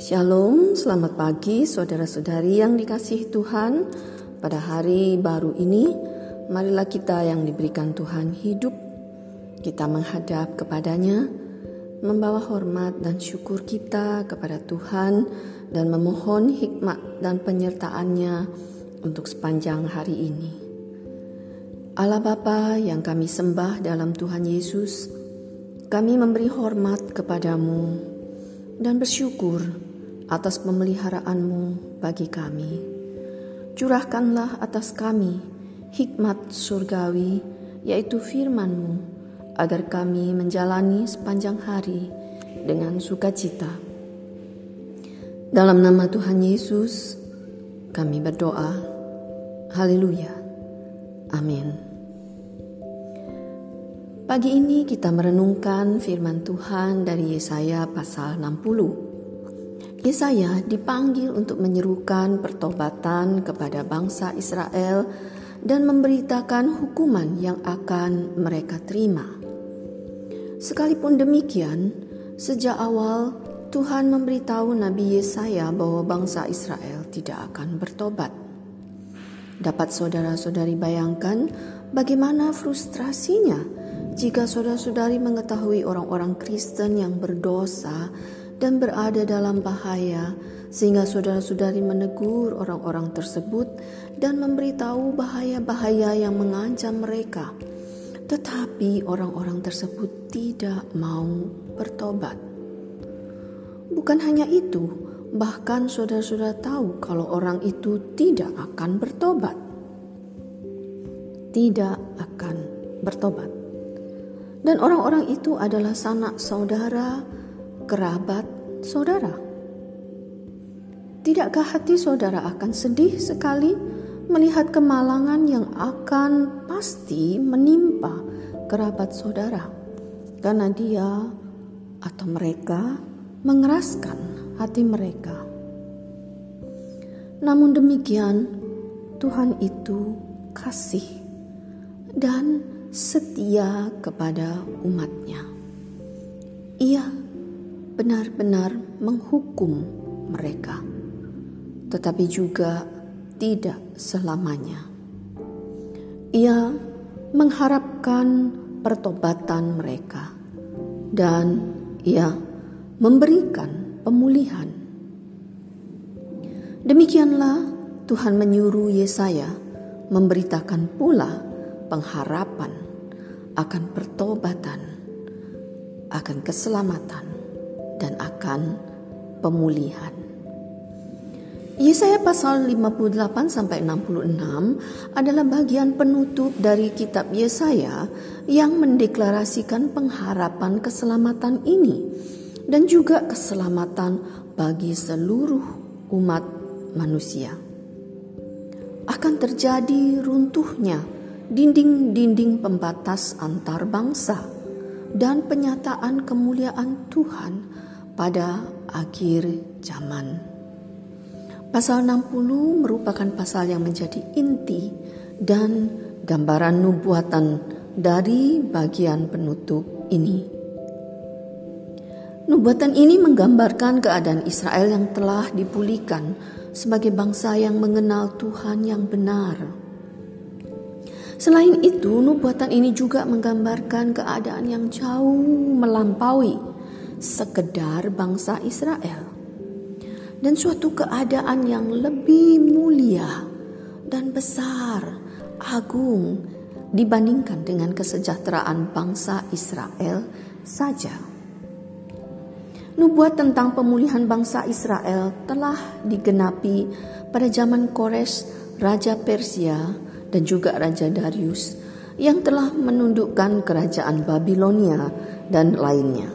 Shalom, selamat pagi saudara-saudari yang dikasihi Tuhan. Pada hari baru ini, marilah kita yang diberikan Tuhan hidup, kita menghadap kepadanya, membawa hormat dan syukur kita kepada Tuhan dan memohon hikmat dan penyertaannya untuk sepanjang hari ini. Allah Bapa yang kami sembah dalam Tuhan Yesus, kami memberi hormat kepadamu dan bersyukur atas pemeliharaanmu bagi kami. Curahkanlah atas kami hikmat surgawi, yaitu firmanmu, agar kami menjalani sepanjang hari dengan sukacita. Dalam nama Tuhan Yesus, kami berdoa. Haleluya. Amin. Pagi ini kita merenungkan firman Tuhan dari Yesaya pasal 60. Yesaya dipanggil untuk menyerukan pertobatan kepada bangsa Israel dan memberitakan hukuman yang akan mereka terima. Sekalipun demikian, sejak awal Tuhan memberitahu Nabi Yesaya bahwa bangsa Israel tidak akan bertobat. Dapat saudara-saudari bayangkan bagaimana frustrasinya jika saudara-saudari mengetahui orang-orang Kristen yang berdosa dan berada dalam bahaya, sehingga saudara-saudari menegur orang-orang tersebut dan memberitahu bahaya-bahaya yang mengancam mereka. Tetapi orang-orang tersebut tidak mau bertobat. Bukan hanya itu, bahkan saudara-saudara tahu kalau orang itu tidak akan bertobat. Tidak akan bertobat. Dan orang-orang itu adalah sanak saudara, kerabat saudara. Tidakkah hati saudara akan sedih sekali melihat kemalangan yang akan pasti menimpa kerabat saudara karena dia atau mereka mengeraskan hati mereka. Namun demikian, Tuhan itu kasih dan setia kepada umatnya. Ia benar-benar menghukum mereka, tetapi juga tidak selamanya. Ia mengharapkan pertobatan mereka, dan ia memberikan pemulihan. Demikianlah Tuhan menyuruh Yesaya memberitakan pula pengharapan akan pertobatan, akan keselamatan dan akan pemulihan. Yesaya pasal 58 sampai 66 adalah bagian penutup dari kitab Yesaya yang mendeklarasikan pengharapan keselamatan ini dan juga keselamatan bagi seluruh umat manusia. Akan terjadi runtuhnya dinding-dinding pembatas antar bangsa dan penyataan kemuliaan Tuhan pada akhir zaman. Pasal 60 merupakan pasal yang menjadi inti dan gambaran nubuatan dari bagian penutup ini. Nubuatan ini menggambarkan keadaan Israel yang telah dipulihkan sebagai bangsa yang mengenal Tuhan yang benar. Selain itu, nubuatan ini juga menggambarkan keadaan yang jauh melampaui sekedar bangsa Israel dan suatu keadaan yang lebih mulia dan besar, agung dibandingkan dengan kesejahteraan bangsa Israel saja. Nubuat tentang pemulihan bangsa Israel telah digenapi pada zaman Kores, Raja Persia, dan juga Raja Darius yang telah menundukkan kerajaan Babilonia dan lainnya.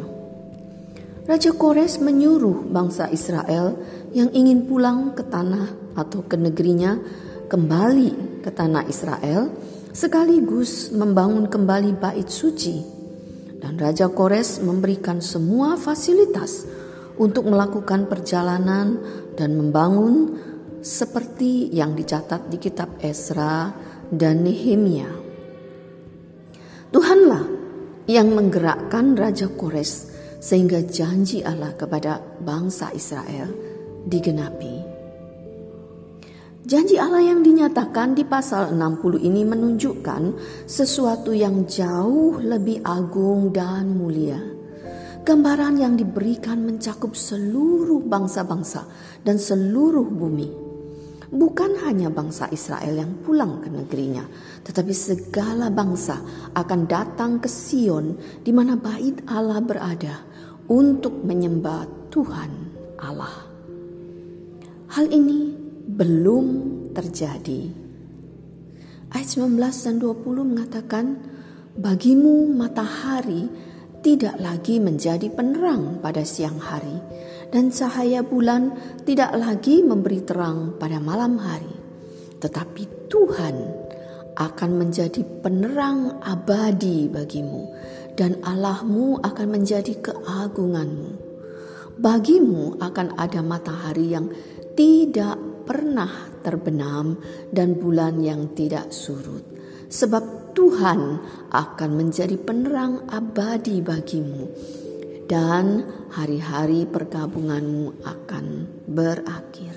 Raja Kores menyuruh bangsa Israel yang ingin pulang ke tanah atau ke negerinya kembali ke tanah Israel sekaligus membangun kembali bait suci. Dan Raja Kores memberikan semua fasilitas untuk melakukan perjalanan dan membangun seperti yang dicatat di kitab Esra dan Nehemia. Tuhanlah yang menggerakkan Raja Kores sehingga janji Allah kepada bangsa Israel digenapi. Janji Allah yang dinyatakan di pasal 60 ini menunjukkan sesuatu yang jauh lebih agung dan mulia. Gambaran yang diberikan mencakup seluruh bangsa-bangsa dan seluruh bumi. Bukan hanya bangsa Israel yang pulang ke negerinya, tetapi segala bangsa akan datang ke Sion di mana bait Allah berada untuk menyembah Tuhan Allah. Hal ini belum terjadi. Ayat 19 dan 20 mengatakan, Bagimu matahari tidak lagi menjadi penerang pada siang hari, dan cahaya bulan tidak lagi memberi terang pada malam hari. Tetapi Tuhan akan menjadi penerang abadi bagimu, dan Allahmu akan menjadi keagunganmu. Bagimu akan ada matahari yang tidak pernah terbenam dan bulan yang tidak surut. Sebab Tuhan akan menjadi penerang abadi bagimu dan hari-hari perkabunganmu akan berakhir.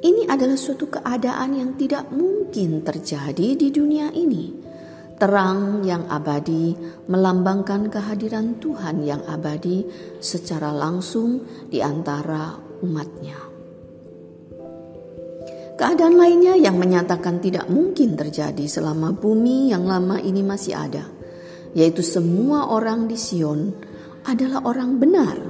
Ini adalah suatu keadaan yang tidak mungkin terjadi di dunia ini. Terang yang abadi melambangkan kehadiran Tuhan yang abadi secara langsung di antara umatnya. Keadaan lainnya yang menyatakan tidak mungkin terjadi selama bumi yang lama ini masih ada, yaitu semua orang di Sion adalah orang benar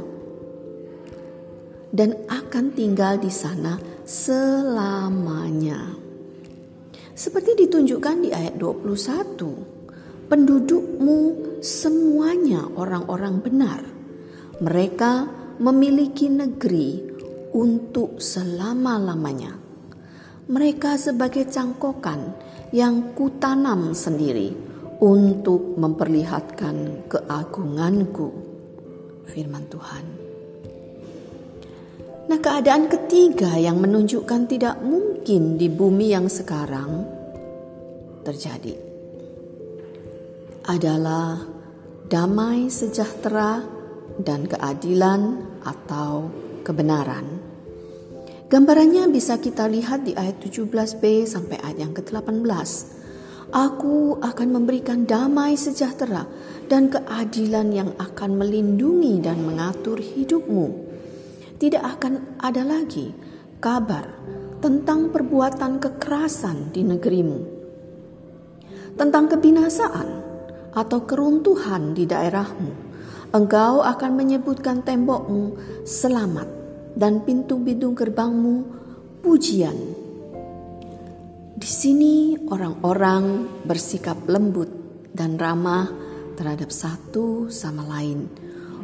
dan akan tinggal di sana selamanya. Seperti ditunjukkan di ayat 21, pendudukmu semuanya orang-orang benar. Mereka memiliki negeri untuk selama-lamanya mereka sebagai cangkokan yang kutanam sendiri untuk memperlihatkan keagunganku. Firman Tuhan. Nah, keadaan ketiga yang menunjukkan tidak mungkin di bumi yang sekarang terjadi adalah damai sejahtera dan keadilan atau kebenaran. Gambarannya bisa kita lihat di ayat 17b sampai ayat yang ke-18. Aku akan memberikan damai sejahtera dan keadilan yang akan melindungi dan mengatur hidupmu. Tidak akan ada lagi kabar tentang perbuatan kekerasan di negerimu, tentang kebinasaan atau keruntuhan di daerahmu. Engkau akan menyebutkan tembokmu selamat dan pintu-pintu gerbangmu pujian. Di sini orang-orang bersikap lembut dan ramah terhadap satu sama lain.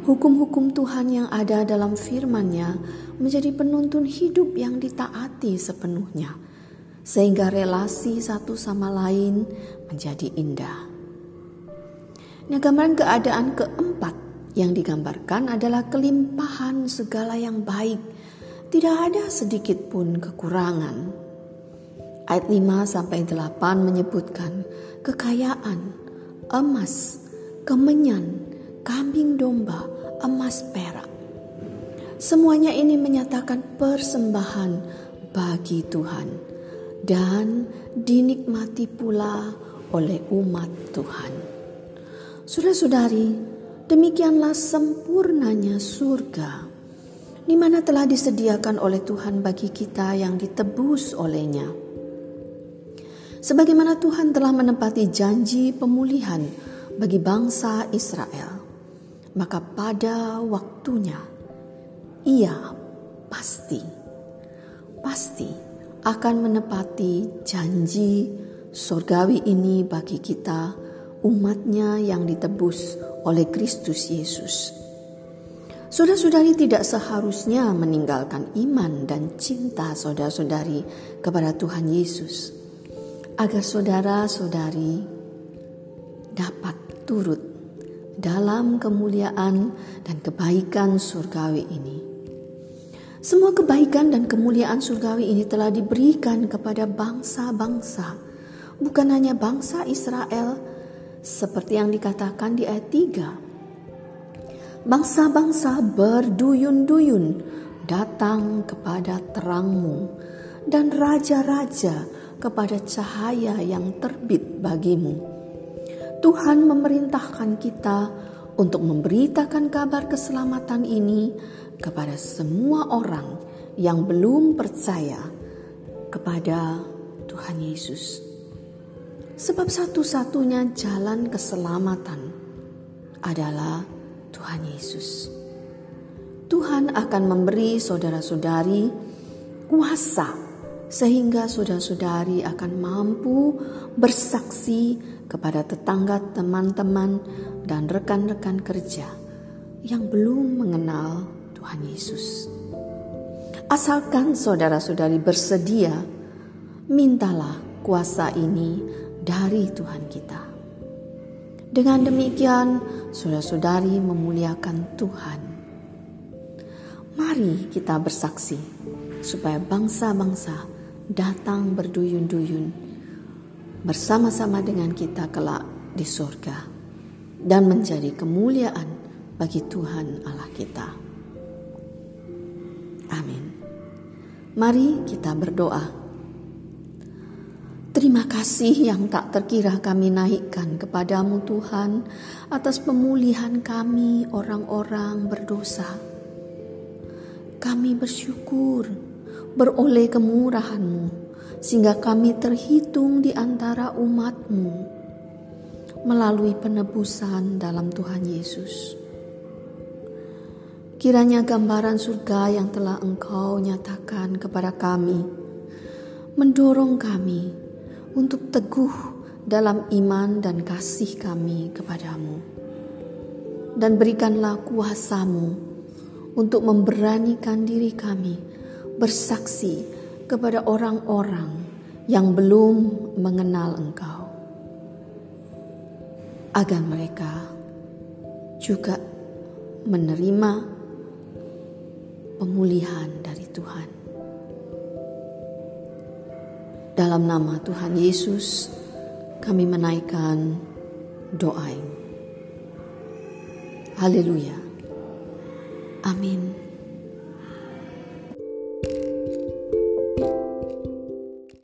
Hukum-hukum Tuhan yang ada dalam firman-Nya menjadi penuntun hidup yang ditaati sepenuhnya, sehingga relasi satu sama lain menjadi indah. Nah, gambaran keadaan keempat yang digambarkan adalah kelimpahan segala yang baik. Tidak ada sedikit pun kekurangan. Ayat 5 sampai 8 menyebutkan kekayaan, emas, kemenyan, kambing domba, emas perak. Semuanya ini menyatakan persembahan bagi Tuhan dan dinikmati pula oleh umat Tuhan. Saudara-saudari, Demikianlah sempurnanya surga, di mana telah disediakan oleh Tuhan bagi kita yang ditebus olehnya. Sebagaimana Tuhan telah menempati janji pemulihan bagi bangsa Israel, maka pada waktunya ia pasti, pasti akan menepati janji surgawi ini bagi kita, umatnya yang ditebus oleh Kristus Yesus. Saudara-saudari tidak seharusnya meninggalkan iman dan cinta saudara-saudari kepada Tuhan Yesus, agar saudara-saudari dapat turut dalam kemuliaan dan kebaikan surgawi ini. Semua kebaikan dan kemuliaan surgawi ini telah diberikan kepada bangsa-bangsa, bukan hanya bangsa Israel, Seperti yang dikatakan di ayat 3. Bangsa-bangsa berduyun-duyun datang kepada terangmu dan raja-raja kepada cahaya yang terbit bagimu. Tuhan memerintahkan kita untuk memberitakan kabar keselamatan ini kepada semua orang yang belum percaya kepada Tuhan Yesus. Sebab satu-satunya jalan keselamatan adalah Tuhan Yesus. Tuhan akan memberi saudara-saudari kuasa sehingga saudara-saudari akan mampu bersaksi kepada tetangga, teman-teman, dan rekan-rekan kerja yang belum mengenal Tuhan Yesus. Asalkan saudara-saudari bersedia, mintalah kuasa ini dari Tuhan kita. Dengan demikian, saudara-saudari memuliakan Tuhan. Mari kita bersaksi supaya bangsa-bangsa datang berduyun-duyun bersama-sama dengan kita kelak di surga dan menjadi kemuliaan bagi Tuhan Allah kita. Amin. Mari kita berdoa. Terima kasih yang tak terkira kami naikkan kepadamu Tuhan atas pemulihan kami orang-orang berdosa. Kami bersyukur beroleh kemurahanmu sehingga kami terhitung di antara umatmu melalui penebusan dalam Tuhan Yesus. Kiranya gambaran surga yang telah engkau nyatakan kepada kami mendorong kami untuk teguh dalam iman dan kasih kami kepadamu. Dan berikanlah kuasamu untuk memberanikan diri kami bersaksi kepada orang-orang yang belum mengenal Engkau. Agar mereka juga menerima pemulihan dari Tuhan. Dalam nama Tuhan Yesus, kami menaikkan doa. Haleluya. Amin.